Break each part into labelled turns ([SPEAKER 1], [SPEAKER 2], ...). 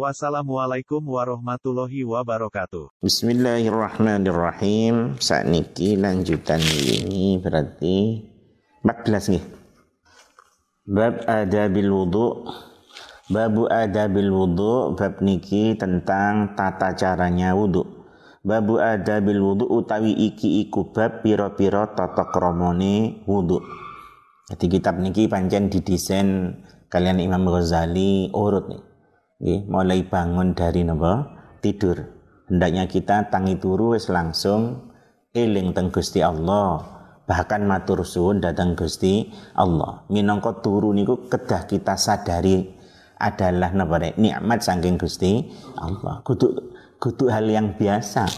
[SPEAKER 1] Wassalamualaikum warahmatullahi wabarakatuh.
[SPEAKER 2] Bismillahirrahmanirrahim. Saat niki lanjutan ini berarti 14 nih. Bab adabil wudu. Babu adabil wudu bab niki tentang tata caranya wudu. Babu adabil wudu utawi iki iku bab piro-piro tata kromone wudu. Jadi kitab niki pancen didesain kalian Imam Ghazali urut nih Nggih, mulai bangun dari nopo tidur. Hendaknya kita tangi turu wis langsung eling teng Gusti Allah. Bahkan matur suwun datang Gusti Allah. Minangka turu niku kedah kita sadari adalah napa nikmat saking Gusti Allah. Kudu kudu hal yang biasa.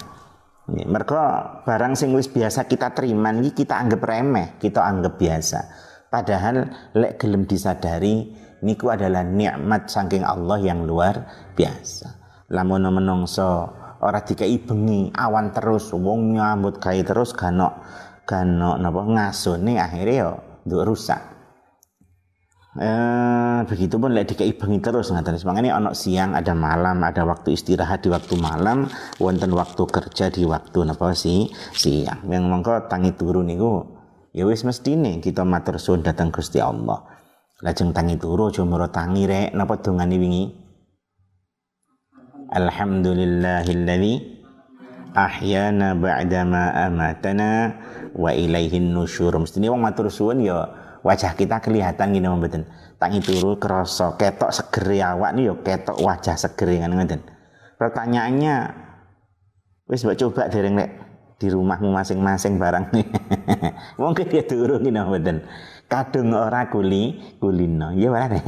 [SPEAKER 2] Mereka barang sing wis biasa kita terima ini kita anggap remeh, kita anggap biasa. Padahal lek gelem disadari niku adalah nikmat saking Allah yang luar biasa. Lamun menungso ora dikai bengi awan terus wong nyambut gawe terus gano gano napa ngasone akhirnya yo nduk rusak. Eh, begitu pun lek dikai bengi terus ngaten makanya ono siang ada malam ada waktu istirahat di waktu malam wonten waktu kerja di waktu napa sih siang yang mongko tangi turun niku ya wis mestine kita matur suwun datang Gusti Allah Lajeng tangi turu aja mara tangi rek napa dongane wingi? Alhamdulillahilladzi ahyana ba'dama amatana wa ilaihin nusyur. Mestine wong matur suwun ya wajah kita kelihatan gini mboten. Tangi turu kerasa ketok segere awak nih ya ketok wajah segere kan ngoten. Pertanyaannya wis mbok coba dereng rek di rumahmu masing-masing barang. Mungkin ya turu gini mboten kadung ora kuli kulino ya wae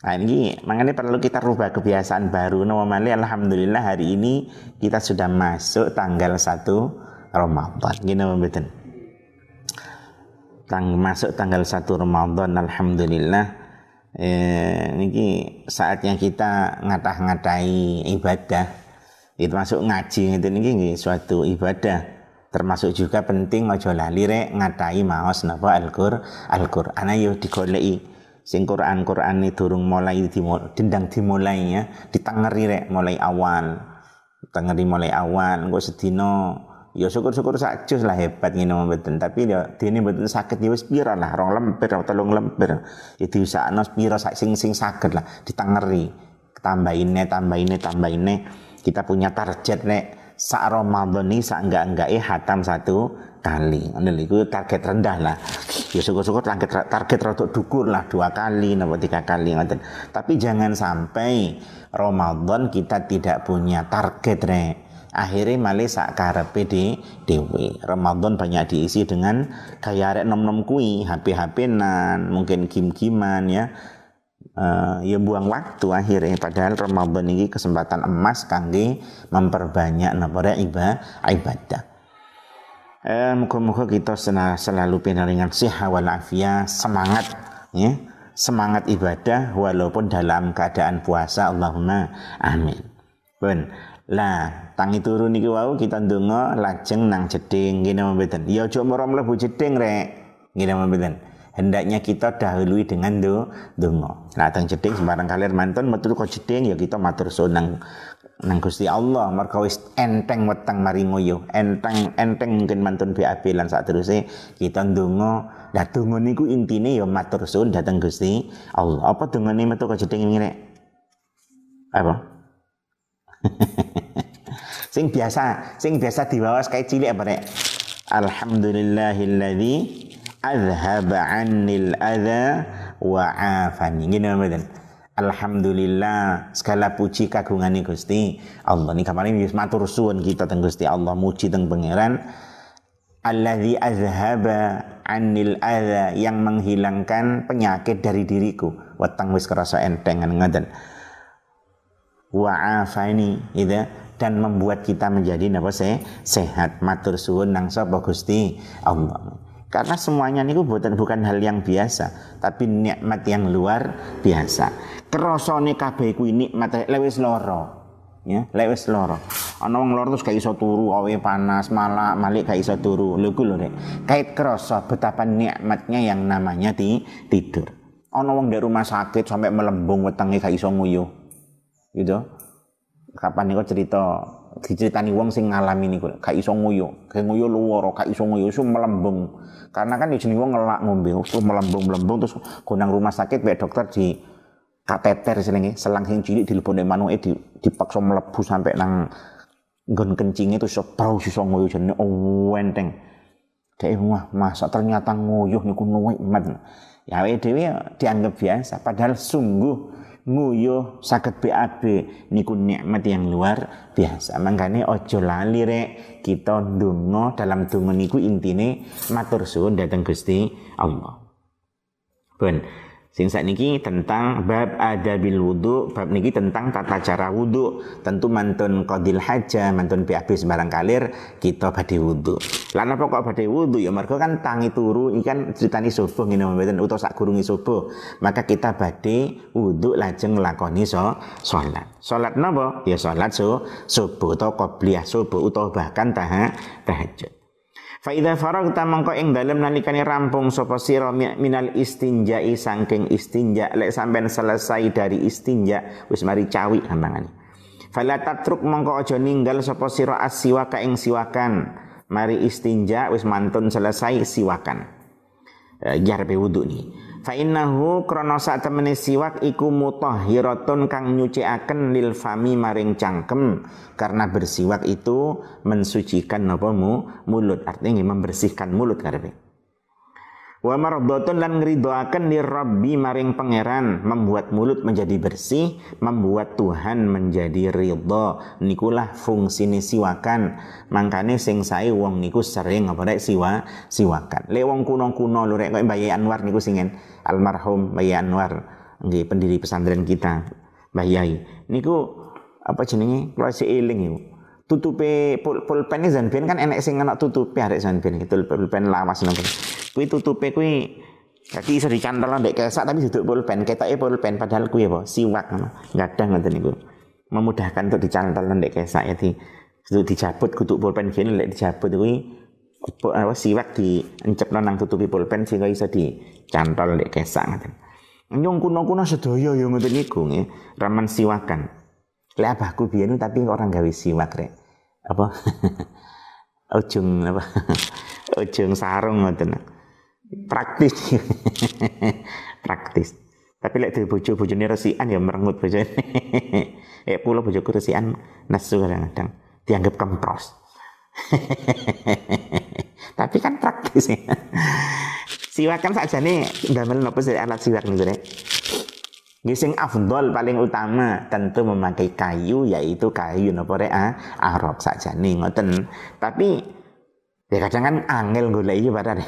[SPEAKER 2] Nah ini makanya perlu kita rubah kebiasaan baru. Normally alhamdulillah hari ini kita sudah masuk tanggal 1 Ramadan. Gini mboten. Tang masuk tanggal 1 Ramadan alhamdulillah eh ini saatnya kita ngatah-ngatai ibadah. Itu masuk ngaji itu ini suatu ibadah termasuk juga penting ojo lali rek ngatai maos napa Al-Qur Al-Qur'an ayo digoleki. Sing Quran Quran ini durung mulai dendang dimulai ya ditengeri rek mulai awal tengeri mulai awal engko sedino ya syukur-syukur sakjus lah hebat ngene mboten. Tapi ya dene mboten sakit ya wis pira lah rong lemper atau telung lemper ya diusakno pira sak sing sing saged lah ditengeri tambahinnya tambahinnya tambahinnya kita punya target nek sak Ramadan ini sak enggak enggak eh hatam satu kali. Ini itu target rendah lah. Ya syukur-syukur target target rada dukur lah dua kali, napa tiga kali ngoten. Tapi jangan sampai Ramadan kita tidak punya target re. Akhirnya malah sak karepe di dewi. Ramadan banyak diisi dengan kayak nom-nom kui, HP-HP nan, mungkin kim-kiman ya uh, ya buang waktu akhirnya. Padahal Ramadan ini kesempatan emas kangge memperbanyak napa ibadah. Eh muka-muka kita selalu pinaringan sehat walafiat semangat ya. Semangat ibadah walaupun dalam keadaan puasa. Allahumma amin. Ben lah tangi turun niki wau kita ndonga lajeng nang jeding. Ngene mboten ya aja mara mlebu jeding rek. Ngene mboten hendaknya kita dahului dengan do. Nah, teng jeding sembarang kalian mantun metu kok jeding ya kita matur suwun nang nang Gusti Allah. Mergo wis enteng weteng mari ngoyo. Enteng enteng mungkin mantun BAB lan terusé kita ndonga lah donga niku intine ya matur suwun dateng Gusti Allah. Apa dongane metu kok jeding ngene? Apa? Sing biasa sing biasa diwawas kayak cilik apa nek Alhamdulillahilladzi azhaba annil adha wa afani. Ngene mboten Alhamdulillah segala puji kagungane Gusti Allah. Nih kemarin wis matur suwun kita teng Gusti Allah muji teng pangeran. Alladzi azhaba anil adha yang menghilangkan penyakit dari diriku. Weteng wis kerasa enteng ngoten wa afani gitu. Dan membuat kita menjadi napa sehat. Matur suwun nang sapa Gusti Allah Karena semuanya niku bukan bukan hal yang biasa, tapi nikmat yang luar biasa. Kerosone kabeh kuwi nikmat lewis loro. Ya, lewis loro. Ana wong loro terus gak iso turu, awe panas, malah malik gak iso turu. Lho ku lho Rek. Kait kerasa betapa nikmatnya yang namanya di, tidur. Ana wong di rumah sakit sampai melembung wetenge gak iso nguyuh. Gitu. Kapan niku cerita diceritani wong sing ngalami niku gak iso nguyuh, gak nguyuh luwara, gak iso nguyuh, iso melembung. Karena kan jenenge wong ngelak ngombe, terus melembung-melembung terus gonang rumah sakit bae dokter di kateter selingi, selang sing cilik dilebone manuke di, dipaksa mlebu sampai nang nggon kencing itu iso tau iso nguyuh jenenge oh, enteng. Dek wah masa ternyata nguyuh niku nikmat. Ya dhewe dianggap biasa padahal sungguh nguyuh sakit BAB niku nikmat yang luar biasa. Mangkane ojo lali rek. Kita ndonga dalam donga niku intine matur suwun dhateng Gusti Allah. Pun Sing niki tentang bab adabil wudu, bab niki tentang tata cara wudu. Tentu mantun qadil haja, mantun BAB sembarang kalir kita badhe wudu. Lah napa kok badhe wudu ya mergo kan tangi turu iki kan critani subuh ngene mboten utawa sak gurungi subuh. Maka kita badhe wudu lajeng nglakoni so salat. Salat napa? Ya salat so subuh utawa qobliyah subuh utawa bahkan taha tahajud. Fa idza faragta mongko ing dalem nalikane rampung sapa sira minal istinja'i saking istinja lek sampean selesai dari istinja wis mari cawi gampangane. Fala tatruk mongko aja ninggal sapa sira asiwaka ing siwakan. Mari istinja wis mantun selesai siwakan. Eh, jarbe wudu nih. Fa innahu krana sak temene siwak iku mutahhiratun kang nyucikaken lil fami maring cangkem. Karena bersiwak itu mensucikan napa mu? Mulut. Artinya membersihkan mulut karepe Wa mardhatun lan ngridoaken li Rabbi maring pangeran, membuat mulut menjadi bersih, membuat Tuhan menjadi ridha. Nikulah fungsine siwakan. Mangkane sing sae wong niku sering apa rek siwa siwakan. Le wong kuno-kuno lho rek Anwar niku singen almarhum Mbah Anwar nggih pendiri pesantren kita. Mbah Yai. Niku apa jenenge kula eling iku tutupe pul pulpen zanben kan enek sing ana tutupe arek zanben itu pulpen lawas nang kuwi tutupe kuwi Jadi iso dicantol ndek kesak tapi duduk pulpen, ketoke pulpen padahal kuwi apa? Siwak ngono. Gadang ngoten niku. Memudahkan untuk dicantol ndek kesak jadi kudu dijabut kudu pulpen gini lek dijabut kuwi apa siwak di encepno nang tutupi pulpen sehingga iso dicantol ndek kesak ngoten. Nyung kuno-kuno sedaya ya ngoten niku nggih, raman siwakan. Lek abahku biyen tapi orang gawe siwak rek apa? Ujung apa? Ujung sarung ngoten. Praktis. Praktis. Tapi lek di bojo bojone resikan ya merengut bojone. Eh pulau bojoku resikan nesu kadang-kadang. Dianggap kempros. Tapi kan praktis ya. Siwakan saja nih damel nopo alat siwak nih Gising afdol paling utama tentu memakai kayu yaitu kayu nopo rea ah, arok saja nih ngoten. Tapi ya kadang kan angel golek iki padahal.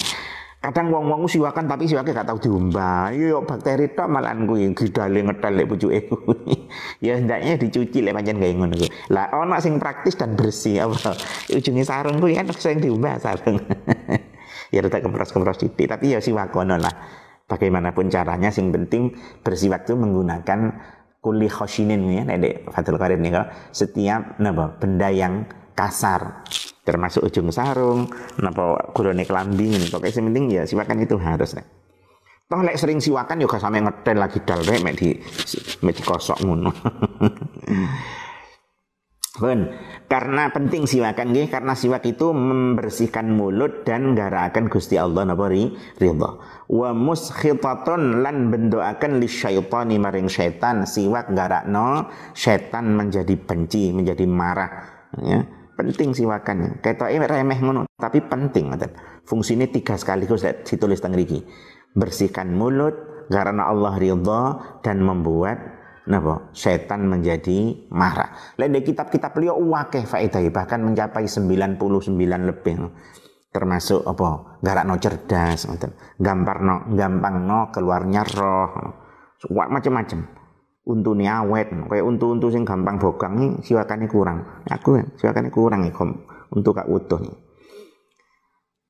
[SPEAKER 2] kadang wong-wong siwakan tapi siwaknya gak tahu diumbah. Yo bakteri tok malahan kuwi gidale ngetel lek pucuke kuwi. ya hendaknya dicuci lek pancen gawe ngono kuwi. Lah ono sing praktis dan bersih apa. Ujungnya sarung kuwi kan sing diumbah sarung. ya rada kempros-kempros titik tapi ya siwakono lah bagaimanapun caranya sing penting bersiwak itu menggunakan kuli khoshinin ya Dek Fatul Karim nih setiap napa benda yang kasar termasuk ujung sarung napa kulone kelambi ini. Pokoknya yang penting ya siwakan itu harus nih toh lek sering siwakan juga sampe ngetel lagi dal rek mek di mek kosok ngono Ben, karena penting siwakan nggih karena siwak itu membersihkan mulut dan garakan Gusti Allah napa ridha. Wa muskhitatun lan bendoaken li syaitani maring syaitan siwak garakno syaitan menjadi benci, menjadi marah ya. Penting siwakan. Ketoke remeh ngono, tapi penting ngoten. Fungsine tiga sekaligus ditulis teng mriki. Bersihkan mulut karena Allah ridha dan membuat napa? Setan menjadi marah. Lain kitab-kitab beliau wakeh faedah bahkan mencapai 99 lebih. Termasuk apa? No cerdas no gampang no keluarnya roh. Macam-macam untune awet kayak untu-untu sing gampang bogang siwakannya kurang. Aku siwakannya kurang nih untuk kak utuh. nih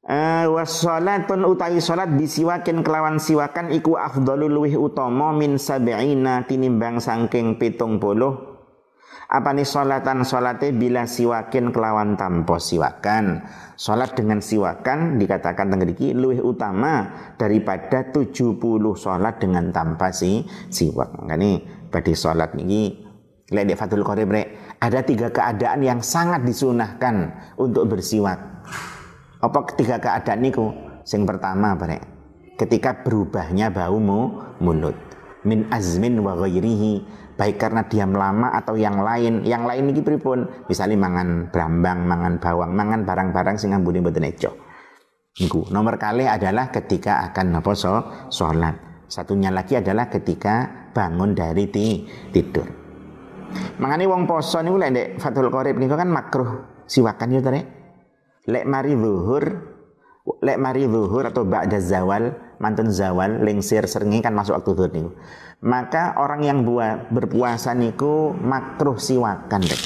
[SPEAKER 2] Uh, wassalatun utawi salat bisiwakin kelawan siwakan iku afdalul luwih utama min sab'ina tinimbang saking pitung puluh. Apa nih salatan salate bila siwakin kelawan tanpa siwakan? Salat dengan siwakan dikatakan tengriki luwih utama daripada 70 salat dengan tanpa si siwak. Makanya pada salat niki lek di Fathul Qorib ada tiga keadaan yang sangat disunahkan untuk bersiwak apa ketiga keadaan niku? Sing pertama bare ketika berubahnya bau mulut. Min azmin wa ghairihi. Baik karena diam lama atau yang lain. Yang lain iki pripun? Misalnya mangan brambang mangan bawang mangan barang-barang sing ambune mboten eco. Niku. Nomor kali adalah ketika akan napa so salat satunya lagi adalah ketika bangun dari ti, tidur. Mangane wong poso niku lek ndek Fathul Qorib niku kan makruh siwakan ya to lek mari zuhur lek mari zuhur atau ba'da zawal mantun zawal lingsir seringi kan masuk waktu zuhur niku. Maka orang yang buat berpuasa niku makruh siwakan dek.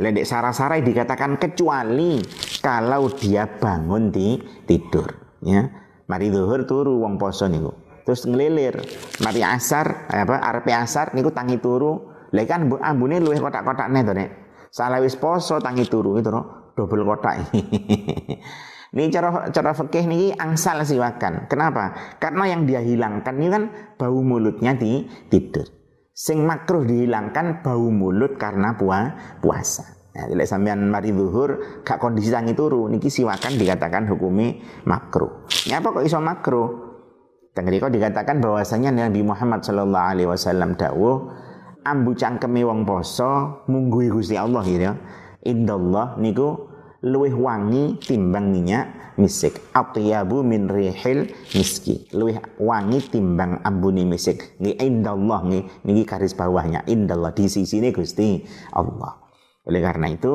[SPEAKER 2] Ledek sarai-sarai dikatakan kecuali kalau dia bangun di tidur ya. Mari zuhur turu wong poso niku. Terus ngelilir mari asar apa arep asar niku tangi turu. Lek kan ambune luwih kotak-kotakne to nek salah wis poso tangi turu itu no double kotak ini cara cara fikih ini angsal siwakan. Kenapa? Karena yang dia hilangkan ini kan bau mulutnya di tidur. Sing makruh dihilangkan bau mulut karena pua, puasa. Nah, jadi sampean mari zuhur gak kondisi tangi turu niki siwakan dikatakan hukumi makruh. Nyapa kok iso makruh? Tengeri kok dikatakan bahwasanya Nabi Muhammad Shallallahu alaihi wasallam dawuh ambu cangkeme wong poso munggui Gusti Allah gitu ya indallah niku luwih wangi timbang minyak misik. Atyabu min rihil miski. Luwih wangi timbang ambuni misik. Nggih indallah nggih. Niki garis bawahnya. Indallah di sisi ini Gusti Allah. Oleh karena itu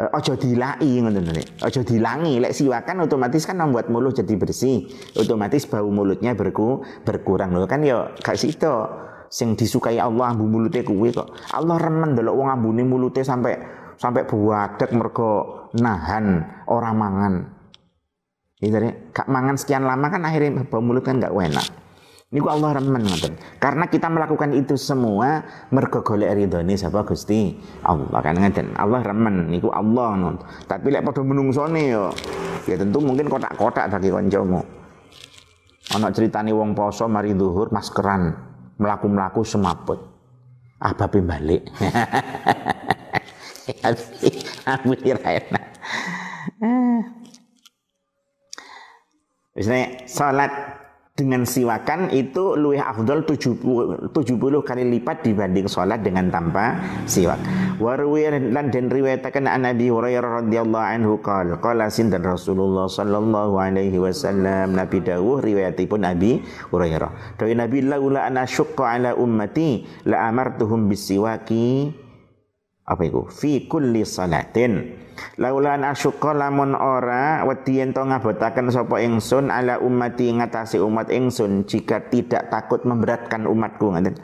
[SPEAKER 2] eh, ojo dilai ngoten ojo dilangi. Lek siwakan otomatis kan membuat mulut jadi bersih. Otomatis bau mulutnya berku berkurang. Loh kan ya gak situ sing disukai Allah ambu mulutnya kuwi kok. Allah remen delok wong ambune mulutnya sampai sampai buadek mergo nahan orang mangan. Gitu deh, kak mangan sekian lama kan akhirnya bau mulut kan nggak enak. Ini Allah remen ngoten. Karena kita melakukan itu semua mergo golek ridhone sapa Gusti Allah kan ngoten. Allah remen niku Allah non. Tapi lek padha menungsone yo ya tentu mungkin kotak-kotak bagi kancamu. Ana ceritane wong poso mari zuhur maskeran, melaku-melaku semaput. Ah babe balik. Kira enak. Misalnya salat dengan siwakan itu luwih afdol 70, 70 kali lipat dibanding salat dengan tanpa siwak. Wa lan den riwayataken an Nabi Hurairah radhiyallahu anhu qala qala sinten Rasulullah sallallahu alaihi wasallam Nabi dawuh riwayatipun Nabi Hurairah. Dawuh Nabi laula syaqqa ala ummati la amartuhum bisiwaki apa itu? Fi kulli salatin laulan asyqa lamun ora wedi ento ngabotaken sapa ingsun ala ummati ngatasi umat ingsun jika tidak takut memberatkan umatku ngaten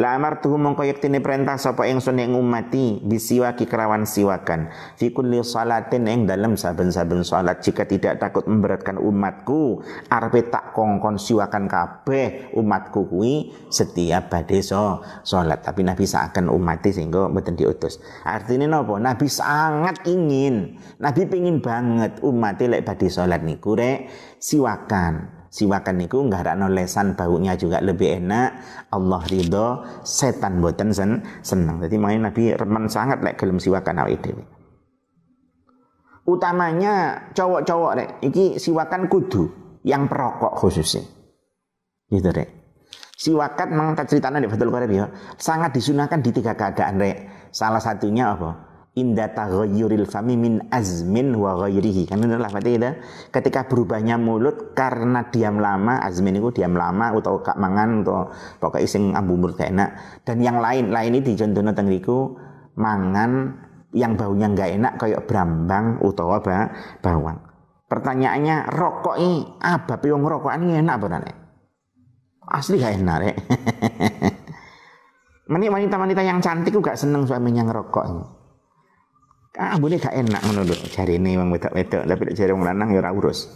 [SPEAKER 2] la amartuhum mongko yektine perintah sapa ingsun ing umati bisiwaki kerawan siwakan fi kulli salatin ing dalam saben-saben salat jika tidak takut memberatkan umatku arepe tak kongkon siwakan kabeh umatku kuwi setiap badhe salat. Tapi nabi seakan umati sehingga mboten diutus. Artinya? Nabi sangat ingin, Nabi pingin banget umat lek badhe salat niku rek siwakan. Siwakan niku nggak ada lesan baunya juga lebih enak. Allah ridho, setan boten sen senang. Jadi main Nabi remen sangat lek gelem siwakan awake dhewe. Utamanya cowok-cowok rek, iki siwakan kudu yang perokok khususnya. Gitu rek. Siwakat memang ceritanya di Fathul Qorib ya. Sangat disunahkan di tiga keadaan rek. Salah satunya apa? Inda taghayyuril fami min azmin wa ghairihi. Kan inilah berarti ya. Ketika berubahnya mulut karena diam lama, azmin itu diam lama atau kak mangan atau pokoknya iseng ambu mulut gak enak. Dan yang lain lain ini di contohnya tengriku mangan yang baunya nggak enak kayak brambang utawa bawang. Pertanyaannya rokok ini apa? Piung rokok ini enak apa nih? Asli gak enak rek. Meni wanita-wanita yang cantik juga seneng suaminya ngerokok. Ah, ambune gak enak ngono lho, jarine wong wedok-wedok, tapi lek jare wong lanang ya ora urus.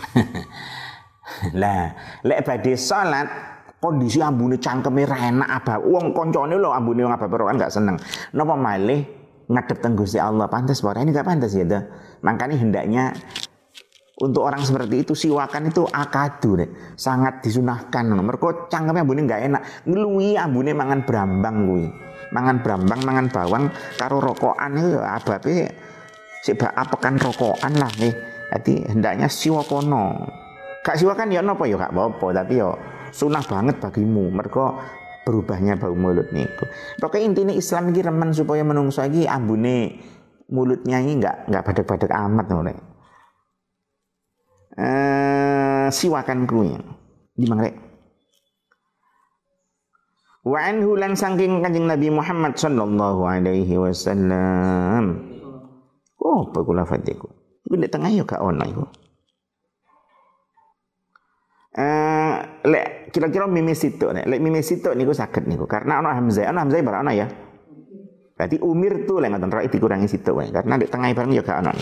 [SPEAKER 2] lah, lek badhe salat kondisi ambune cangkeme ra enak apa wong koncone lho ambune wong apa kan gak seneng. Napa malih ngadep teng Gusti Allah pantas apa ini gak pantas ya dah. Makanya hendaknya untuk orang seperti itu siwakan itu akadu deh. sangat disunahkan. Mergo cangkeme ambune gak enak. Ngeluwi ambune mangan brambang kuwi. Mangan brambang mangan bawang karo rokokan itu ababe sik apekan rokokan lah nih jadi hendaknya siwakono gak siwakan ya nopo ya gak apa-apa tapi ya sunah banget bagimu. Mereka berubahnya bau mulut niku. Pokoknya intinya Islam ini remen supaya menungso lagi ambune mulutnya ini enggak enggak badek-badek amat nih eh siwakan kuwi di mangrek Wa anhu lan saking Kanjeng Nabi Muhammad sallallahu alaihi wasallam. Oh, apa kula fatiku. Iku nek tengah yo gak ono iku. Eh, lek kira-kira mimis itu nek lek mimis itu niku saged niku karena ana hamzah, ana hamzah barang ana ya. Berarti umir tuh lek ngoten rak dikurangi situ wae karena di tengah bareng yo gak ono.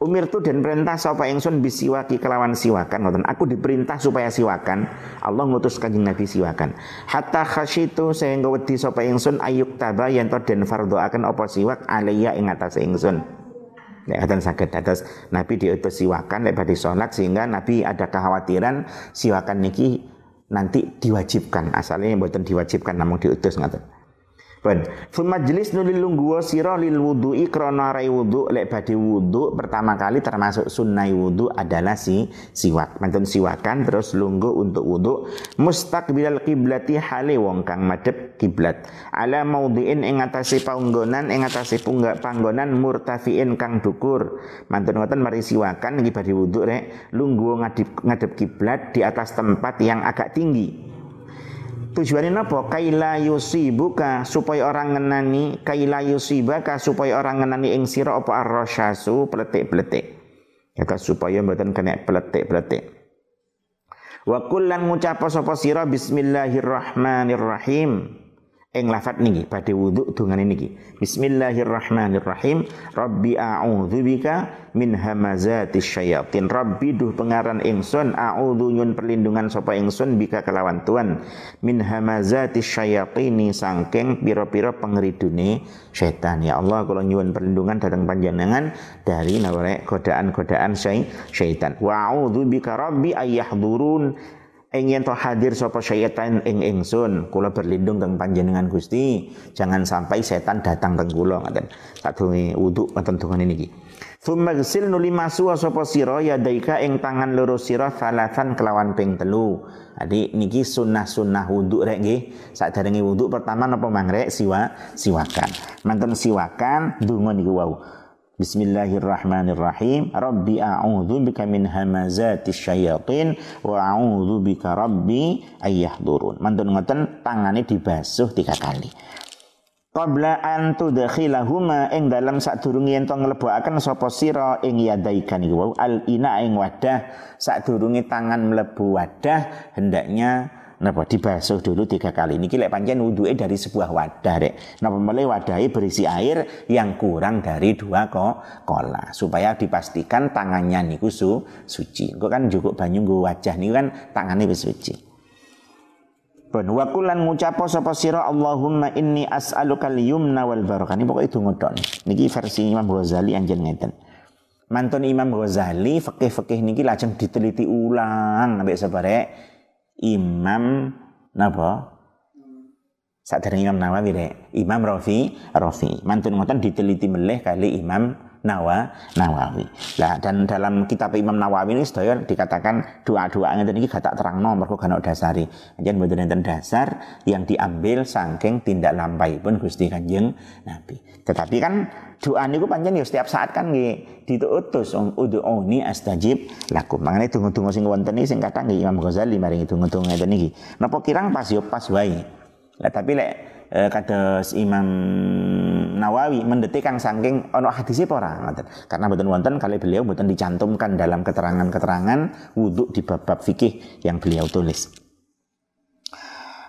[SPEAKER 2] Umir tu dan perintah sapa ingsun bisiwaki kelawan siwakan ngoten. Aku diperintah supaya siwakan. Allah ngutus Kanjeng Nabi siwakan. Hatta khasyitu sehingga wedi sapa ingsun ayuk taba yen to den akan apa siwak alaiya ing atas ingsun. Nek akan sakit atas Nabi diutus siwakan lek badhe salat sehingga Nabi ada kekhawatiran siwakan niki nanti diwajibkan. Asalnya mboten diwajibkan namun diutus ngoten. Ben, fun majlis nulil lungguwa sira lil wudu'i krana rai wudu lek badhe wudu pertama kali termasuk sunnah wudu adalah si siwak. Mantun siwakan terus lunggu untuk wudu mustaqbilal kiblati hale wong kang madhep kiblat. Ala maudhi'in ing atase panggonan ing atase panggonan murtafiin kang dukur. Mantun ngoten mari siwakan iki badhe wudu rek lungguh ngadep ngadep kiblat di atas tempat yang agak tinggi. Tujuannya apa? Kaila yusibuka supaya orang ngenani, kaila yusibaka supaya orang ngenani ing sira apa arrasyasu pletik-pletik. Ya supaya mboten kena pletik-pletik. Wa kullan ngucapa sapa sira bismillahirrahmanirrahim ing lafat niki badhe wudu dongane niki. Bismillahirrahmanirrahim. Rabbi a'udzubika min hamazati syayatin. Rabbi duh pengaran ingsun a'udzu nyun perlindungan sapa ingsun bika kelawan tuan min hamazati syayatini sangking pira-pira pengridune setan ya Allah kalau nyuwun perlindungan datang panjenengan dari naware godaan-godaan syaitan wa a'udzu bika rabbi ayyahdurun ingin to hadir sapa syaitan ing ingsun kula berlindung teng panjenengan Gusti jangan sampai setan datang teng kula ngoten sadurunge wudu ngoten dongane niki Thumma nuli masu sapa sira yadaika ing tangan loro sira salasan kelawan ping telu. Adi niki sunnah-sunnah wudu rek nggih. Sakderenge wudu pertama napa mangrek siwa siwakan. Mantun siwakan donga niku wau. Bismillahirrahmanirrahim. Rabbi a'udzu bika min hamazati syayatin wa a'udzu bika rabbi ayyahdurun. Mantun ngoten tangane dibasuh tiga kali. Qabla an tudkhilahuma ing dalam sadurunge yen to nglebokaken sapa sira ing yadaika niku al ina ing wadah sadurunge tangan mlebu wadah hendaknya Napa dibasuh dulu tiga kali. Niki lek pancen wuduke dari sebuah wadah rek. Napa mulai wadahnya berisi air yang kurang dari dua kok kola supaya dipastikan tangannya niku su, suci. Engko kan cukup banyu nggo wajah niku kan tangannya wis suci. Ben wa ngucapo sapa sira Allahumma inni as'aluka al-yumna wal barakah. Ini pokoknya donga tok. Niki versi Imam Ghazali anjen ngeten. Mantun Imam Ghazali fikih-fikih niki lajeng diteliti ulang sampai sebarek Imam napa? Sadurunge Imam Nawawi rek. Imam Rafi, Rafi. Mantun ngoten diteliti melih kali Imam Nawa, Nawawi. Lah dan dalam kitab Imam Nawawi ini sedaya dikatakan doa-doa ngeten iki gak tak terangno mergo gak dasari. Anjen mboten enten dasar yang diambil saking tindak lampai pun Gusti Kanjeng Nabi. Tetapi kan doa niku pancen ya setiap saat kan nggih ditutus ud'uni astajib lakum. Mangane donga-donga sing wonten iki sing nggih Imam Ghazali maringi donga-donga ngeten iki. Napa kirang pas yo pas wae. Lah tapi lek eh, kados Imam Nawawi mendetik kang saking ono hadis ora ngoten. Karena mboten wonten kali beliau mboten dicantumkan dalam keterangan-keterangan wudhu di bab-bab fikih yang beliau tulis.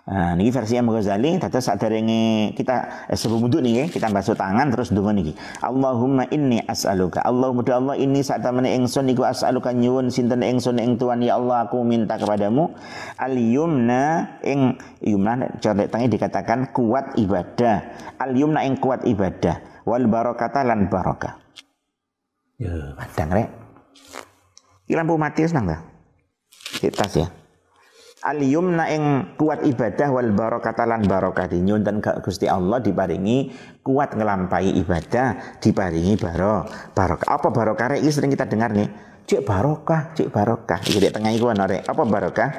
[SPEAKER 2] Nah, niki versi Imam Ghazali dados saderenge kita eh, sebelum wudhu nih kita basuh tangan terus ndonga niki. Allahumma inni as'aluka. Allahumma Allah inni saat temene ingsun niku as'aluka nyuwun sinten ingsun ing Tuhan ya Allah aku minta kepadamu al yumna ing yumna cara tangi dikatakan kuat ibadah. Al yumna ing kuat ibadah wal barokata lan barokah. Ya, padang rek. Iki lampu mati senang ta? Kita ya aliyumna ing kuat ibadah wal barokah lan barokah nyunten ke Gusti Allah diparingi kuat ngelampai ibadah diparingi baro barokah. Apa barokah iki sering kita dengar nih. Cik barokah cik barokah. Iki tengah iku ana apa barokah?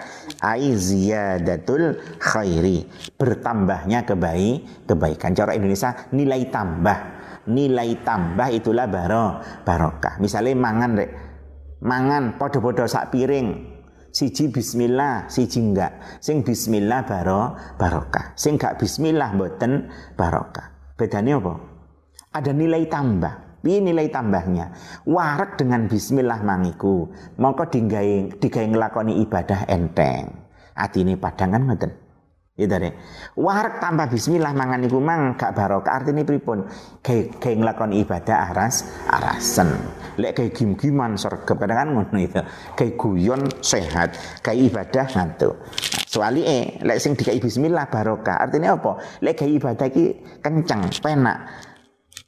[SPEAKER 2] Ai khairi. Bertambahnya kebaik kebaikan. Cara Indonesia nilai tambah. Nilai tambah itulah baro barokah. Misalnya mangan rek. Mangan podo-podo sak piring siji bismillah siji enggak sing bismillah baro barokah sing gak bismillah mboten barokah bedanya apa ada nilai tambah Piye nilai tambahnya? Warak dengan bismillah mangiku. Mongko digawe digawe nglakoni ibadah enteng. Atine padang kan ngoten. Ya dari warak tambah bismillah mangan iku mang gak barokah. Artine pripun? Gawe gawe nglakoni ibadah aras arasen. Lek kayak gim-giman sergap kadang kan ngono itu. Kayak guyon sehat kayak ibadah ngantuk. Soalnya eh lek sing dikai bismillah barokah. Artinya apa? Lek kayak ibadah ki kenceng penak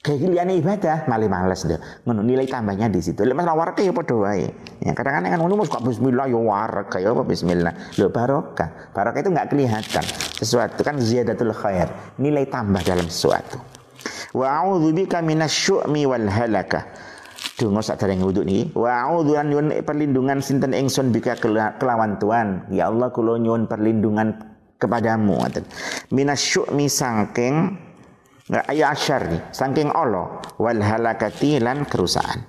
[SPEAKER 2] kayak ibadah malah males deh ngono nilai tambahnya di situ. Lek masalah warak ya padha wae. Ya kadang-kadang kan ngono mesti bismillah? Ya warak kayak apa bismillah? Lo barokah. Barokah itu nggak kelihatan. Sesuatu kan ziyadatul khair. Nilai tambah dalam sesuatu. Wa a'udzubika minasyu'mi wal halakah. Donga sadereng wudu niki. Wa a'udzu an nyuwun perlindungan sinten ingsun bika kelawan Tuhan. Ya Allah kula nyuwun perlindungan kepadamu ngoten. Minasyu'mi sangking ya nih, sangking Allah wal halakati lan kerusakan.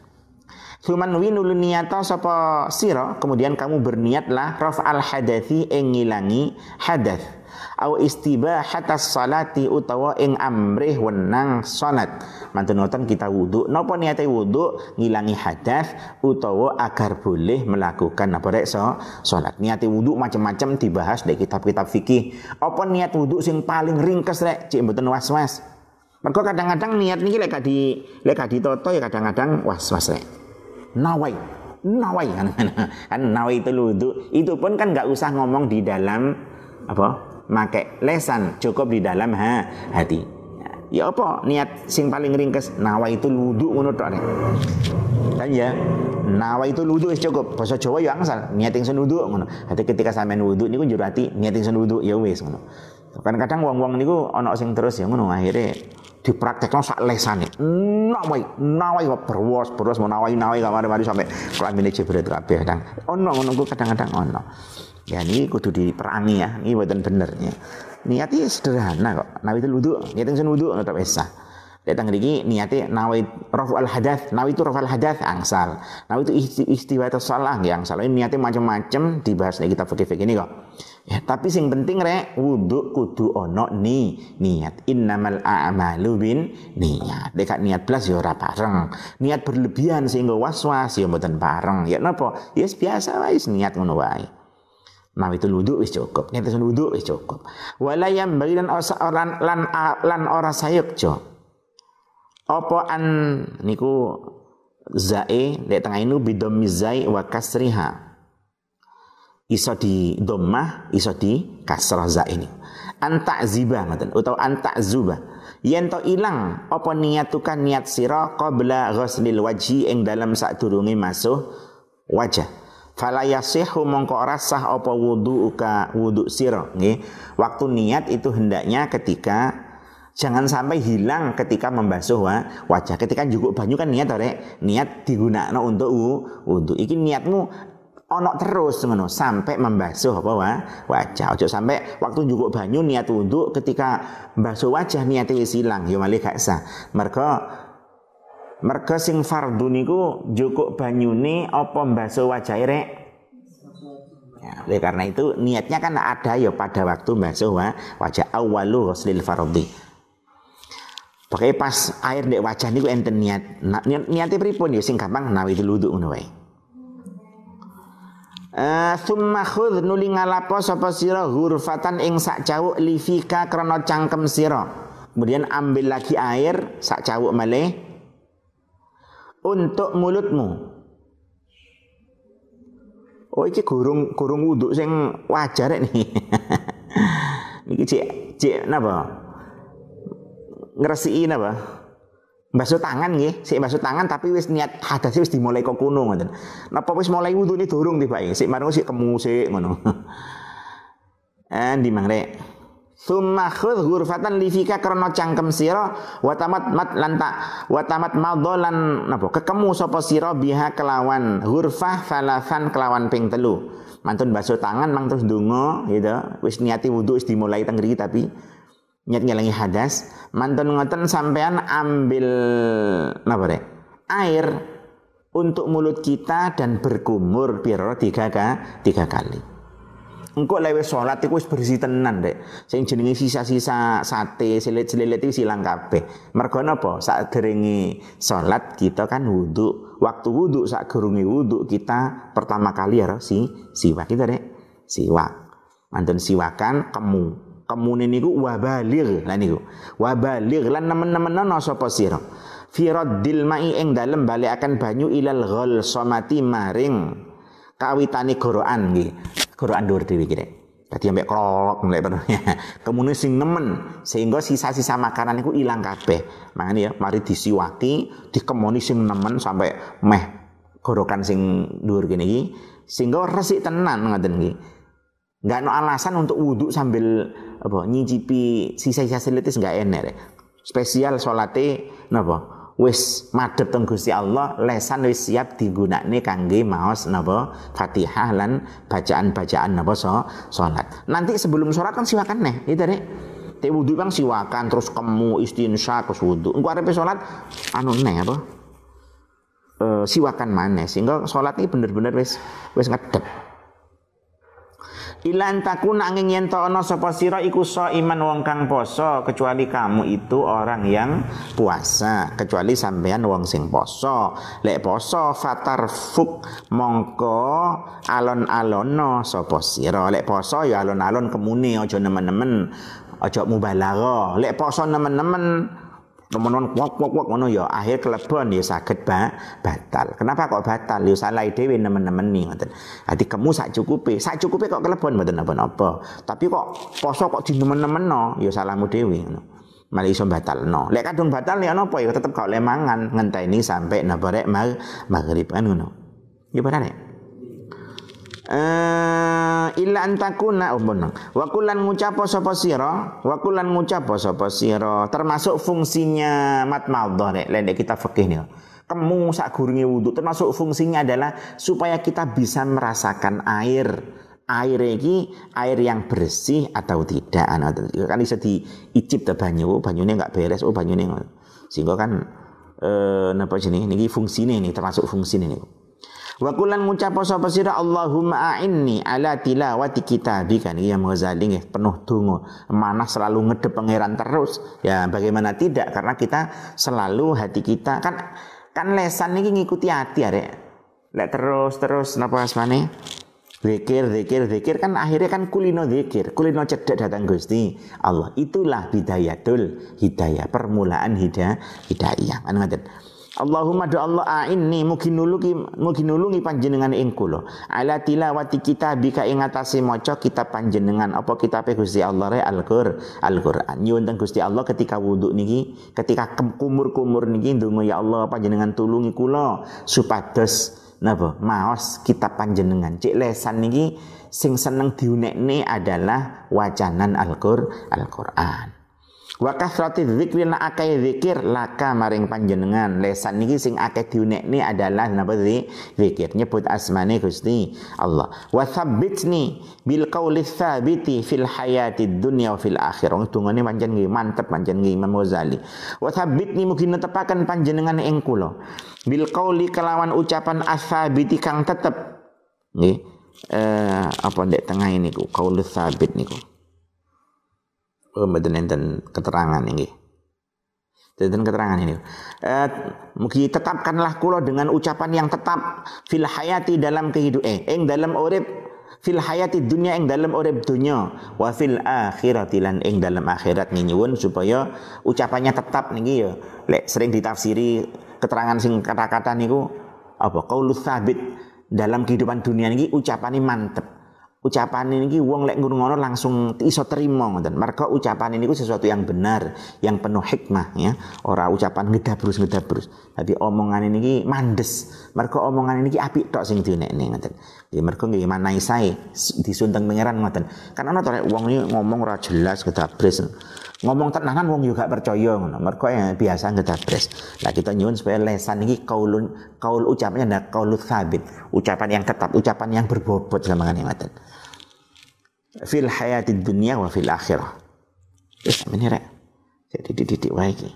[SPEAKER 2] Suman winul niyata sapa sira kemudian kamu berniatlah raf al hadathi ing ngilangi hadath. Au istibahatas salati utawa ing amrih wenang salat. Mantun ngoten kita wudu. Napa niate wudu? Ngilangi hadas utawa agar boleh melakukan apa rek so salat. Niate wudu macam-macam dibahas di kitab-kitab fikih. Apa niat wudu sing paling ringkes rek? Cik mboten was-was mergo kadang-kadang niat niki lek di lek toto ya kadang-kadang was-was rek nawai nawai. Kan, kan nawai itu wudu itu pun kan nggak usah ngomong di dalam apa make lesan. Cukup di dalam ha, hati. Ya apa niat sing paling ringkes nawa itu wudu ngono tok kan ya nawa itu wudu wis cukup. Bahasa Jawa ya angsal niat ingsun wudu ngono. Hati ketika sampean wudu niku njur ati niat ingsun wudu ya wis ngono. Kan kadang wong-wong niku ana sing terus ya ngono akhirnya dipraktekno sak lesane nawai nawai berwas berwas mau nawai nawai kamar mari sampai kelamine jebret kabeh kadang ono ngono kadang-kadang ono Ya ini kudu diperangi ya, ini buatan bener ya. Niatnya sederhana kok. Nawi itu wudu, niat yang wudu tetap esa. Datang lagi niatnya nawi rafu al hadath, nawi itu rafu al hadath angsal. Nawi itu istiwa salah ya angsal. Ini niatnya macam-macam dibahas nih kita fikih-fikih ini kok. Ya, tapi sing penting rek wudu kudu ono ni niat innamal a'malu bin niat. Dekat niat plus ya ora bareng. Niat berlebihan sehingga was-was ya mboten bareng. Ya napa? Ya yes, biasa wae niat ngono wae. Nah itu wudu wis cukup. Nyata wudu wis cukup. Walayam bagi dan orang lan lan ora sayuk jo. Apa an niku zae di tengah ini bidom mizai wa kasriha. Iso di domah, iso di kasrah za ini. Anta ziba ngoten utawa anta zuba. Yen to ilang apa niatukan niat sira qabla ghuslil wajhi ing dalam sadurunge masuk wajah? Fala yasihu mongko ora sah apa wudu'uka wudu sira nggih. Waktu niat itu hendaknya ketika jangan sampai hilang ketika membasuh wajah. Ketika juga banyu kan niat ore niat digunakan untuk untuk iki niatmu ono terus ngono sampai membasuh apa wa, wajah ojo sampai waktu juga banyu niat untuk ketika membasuh wajah niat wis hilang ya malih gak sah mergo Merga sing fardu niku cukup banyune apa mbasuh wajah rek? Ya, oleh karena itu niatnya kan ada ya pada waktu mbasuh wajah awalu ghuslil fardhi. Pakai pas air dek wajah niku enten niat. Niat niatnya pripun ya sing gampang nawi wudu ngono wae. Uh, Thumma khudh nuli ngalapo sapa sira ghurfatan ing sak cawuk lifika krana cangkem sira. Kemudian ambil lagi air sak cawuk malih untuk mulutmu. Oh iki gurung gurung wuduk sing wajar nih. Iki cek cek napa? Ngresiki napa? Basuh tangan nggih, sik basuh tangan tapi wis niat hadas wis dimulai kok kuno ngoten. Napa wis mulai wudune durung tibake, sik marung sik kemu sik ngono. Endi mangre? Summa khudh ghurfatan lifika karena cangkem sira wa tamat mat lanta wa tamat madhalan napa kekemu sapa sira biha kelawan ghurfah falasan kelawan ping telu. Mantun basuh tangan mang terus ndonga gitu. Wis niati wudu wis dimulai teng tapi nyet ngelangi hadas. Mantan ngoten sampean ambil apa deh air untuk mulut kita dan berkumur piro tiga, tiga kali. Engkau lewe sholat itu bersih tenan dek sing jenenge sisa-sisa sate selit-selilit itu silang kabeh. Mergo napa? Saat deringi sholat kita kan wudhu. Waktu wudhu saat gerungi wudhu kita pertama kali ya si siwak. Kita dek siwak. Mantan siwakan kemu kemune niku wabalir lan niku wabalir lan nemen-nemenono sapa sira? Fi raddil mai ing dalem balekaken banyu ilal ghal somati maring. Kawitane gorokan nggih. Gorokan dhuwur dhewe iki Dadi ambek krolok mulai penuhnya. Kemudian sing nemen sehingga sisa-sisa makanan itu hilang kabeh. Makanya ya mari disiwaki, dikemoni sing nemen sampai meh gorokan sing dhuwur gini iki. Sehingga resik tenan ngoten. Enggak no alasan untuk wudhu sambil apa nyicipi sisa-sisa selitis nggak enak. Spesial salate napa? Wis madhep teng Gusti Allah, lesan wis siap digunakne kangge maos napa? Fatihah lan bacaan-bacaan napa so, salat. Nanti sebelum salat kan siwakan neh, itu deh. Te wudu bang siwakan terus kemu istinsya terus wudu. Engko arepe salat anu neh apa? E, siwakan mana sehingga salat ini bener-bener wis wis ngedep. Ilan takuna angin yen to ana sapa sira iku iman wong kang poso kecuali kamu itu orang yang puasa kecuali sampean wong sing poso. Lek poso fatar fuk mongko alon-alono sapa sira. Lek poso ya alon-alon kemune aja nemen-nemen aja mubalagha lek poso nemen-nemen temenan wok wok wok ngono ya akhir kelebon ya saged ba, batal. Kenapa kok batal? Ya salah dhewe nemen-nemen nih ngoten. Ati kamu sak cukupe, sak cukupe kok kelebon mboten napa-napa. Tapi kok poso kok dinemen-nemenno ya salahmu dhewe ngono. Malah iso batalno. Lek kadung batal ya napa ya tetep kok lemangan ngenteni sampai napa rek maghrib kan ngono. Ya benar ya? Uh, illa antakuna oh wa kulan ngucapo sapa sira? Wa kulan ngucapo sapa sira? Termasuk fungsinya mat madhah nek lek kita fikih nih kemu sak gurunge wudu termasuk fungsinya adalah supaya kita bisa merasakan air. Air ini air yang bersih atau tidak. Kan bisa diicip ke banyu. Banyunya nggak beres. Oh banyunya sehingga kan eh napa sini ini fungsinya ini termasuk fungsi ini Wa kulan ngucap sapa sira Allahumma a'inni ala tilawati kitabika ya Ghazali nggih penuh donga. Mana selalu ngedep pangeran terus. Ya bagaimana tidak karena kita selalu hati kita kan kan lesan niki ngikuti hati ya Lek terus terus napa asmane? Zikir, zikir, zikir kan akhirnya kan kulino zikir, kulino cedek datang Gusti Allah. Itulah bidayatul hidayah, permulaan hidayah, hidayah. Kan ngaten. Allahumma do Allah a'inni mugi nulungi mugi nulungi panjenengan ing kula. Ala tilawati kitabika ing atase maca kitab panjenengan. Apa kitabe Gusti Allah re? Al-Qur Al-Qur'an. Nyuwun teng Gusti Allah ketika wudhu niki ketika kumur-kumur niki ndonga ya Allah panjenengan tulungi kula supados napa? Maos kitab panjenengan. Cek lesan niki sing seneng diunekne adalah wacanan Al-Qur Al-Qur'an Wa kasrati dzikri na akeh zikir laka maring panjenengan. Lesan niki sing akeh diunekne adalah napa zikir nyebut asmane Gusti Allah. Wa tsabbitni bil qauli tsabiti fil hayati dunya wa fil akhirah. Dungane pancen nggih mantep pancen nggih Imam Ghazali. Wa tsabbitni mugi netepaken panjenengan ing kula. Bil qauli kelawan ucapan asabiti kang tetep. Nggih. Eh apa ndek tengah ini ku qaulu tsabit niku. Oh, mboten enten keterangan ini. Dan keterangan ini. Eh, mugi tetapkanlah kulo dengan ucapan yang tetap. Fil hayati dalam kehidupan eh, ing dalam urip. Fil hayati dunia ing dalam urip dunia. Wa fil akhirati lan ing dalam akhirat. Nyuwun supaya ucapannya tetap niki ya. Lek sering ditafsiri keterangan sing kata-kata niku apa? Qaulus sabit. Dalam kehidupan dunia niki ucapannya mantep ucapan ini wong lek ngono langsung iso terima ngoten. Mergo ucapan ini sesuatu yang benar, yang penuh hikmah ya. Ora ucapan ngedabrus ngedabrus. Tapi omongan ini mandes. Mergo omongan ini apik tok sing dinekne ngoten. Ya mergo nggih manai sae disunteng pangeran ngoten. Kan ana to wong iki ngomong ora jelas ngedabrus. Ngomong tenanan wong juga percaya ngono. Mergo ya biasa ngedabres. Lah kita nyuwun supaya lesan iki kaulun kaul ucapannya ada kaulut sabit. Ucapan yang tetap, ucapan yang berbobot sama ngoten fil hayati dunia wa fil akhirah. Wis ini rek. Jadi dididik wae iki.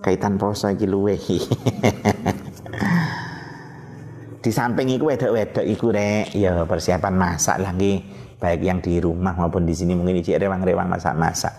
[SPEAKER 2] Kaitan poso iki luwe. di samping iku wedok-wedok iku rek ya persiapan masak lagi baik yang di rumah maupun di sini mungkin ijek rewang-rewang masak-masak.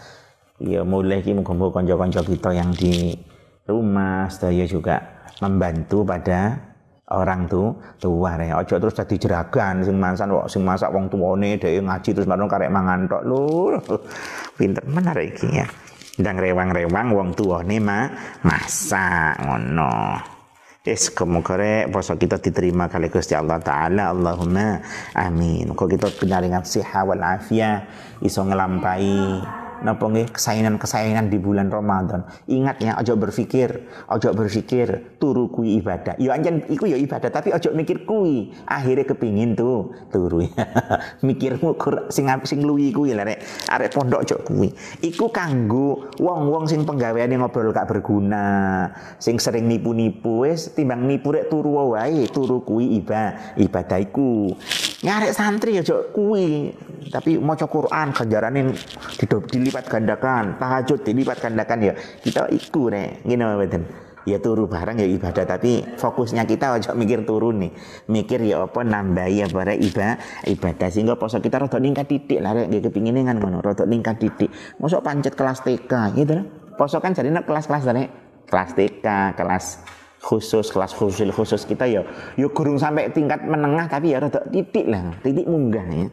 [SPEAKER 2] Ya mulai iki muga-muga kanca-kanca kita yang di rumah sedaya juga membantu pada orang tuh tua ya ojo terus jadi jeragan sing masak sing masak wong tuane dhewe ngaji terus marung karek mangan tok. Lho pinter menarik iki ya. Ndang rewang-rewang wong tuane mah masak ngono. Es kemukare poso kita diterima kali Gusti Allah taala Allahumma amin. Kok kita penyaringan siha wal afia iso ngelampai napa nggih kesayangan-kesayangan di bulan Ramadan. Ingat ya, ojo berpikir, ojo berpikir turu kui ibadah. Ya anjen iku ya ibadah, tapi ojo mikir kui. Akhirnya kepingin tuh turu. Mikirmu sing sing luwi kuwi lah rek. Arek pondok ojo kui. Iku kanggo wong-wong sing penggaweane ngobrol gak berguna, sing sering nipu-nipu wis timbang nipu rek turu wae, turu kui ibadah, ibadah iku. Ngarek santri ojo kui, tapi maca Quran ganjarane dilipat dilipat gandakan, tahajud dilipat gandakan ya. Kita iku nek ngene mboten. Ya turu bareng ya ibadah tapi fokusnya kita aja mikir turun nih. Mikir ya apa nambahi apa rek ibadah ibadah sehingga poso kita rada ningkat titik lah rek nggih kepingine kan ngono, rada ningkat titik. Mosok pancet kelas TK gitu lah. Poso kan jadi kelas-kelas rek. Kelas TK, kelas khusus kelas khusus khusus kita ya yuk ya gurung sampai tingkat menengah tapi ya rada titik lah titik munggah ya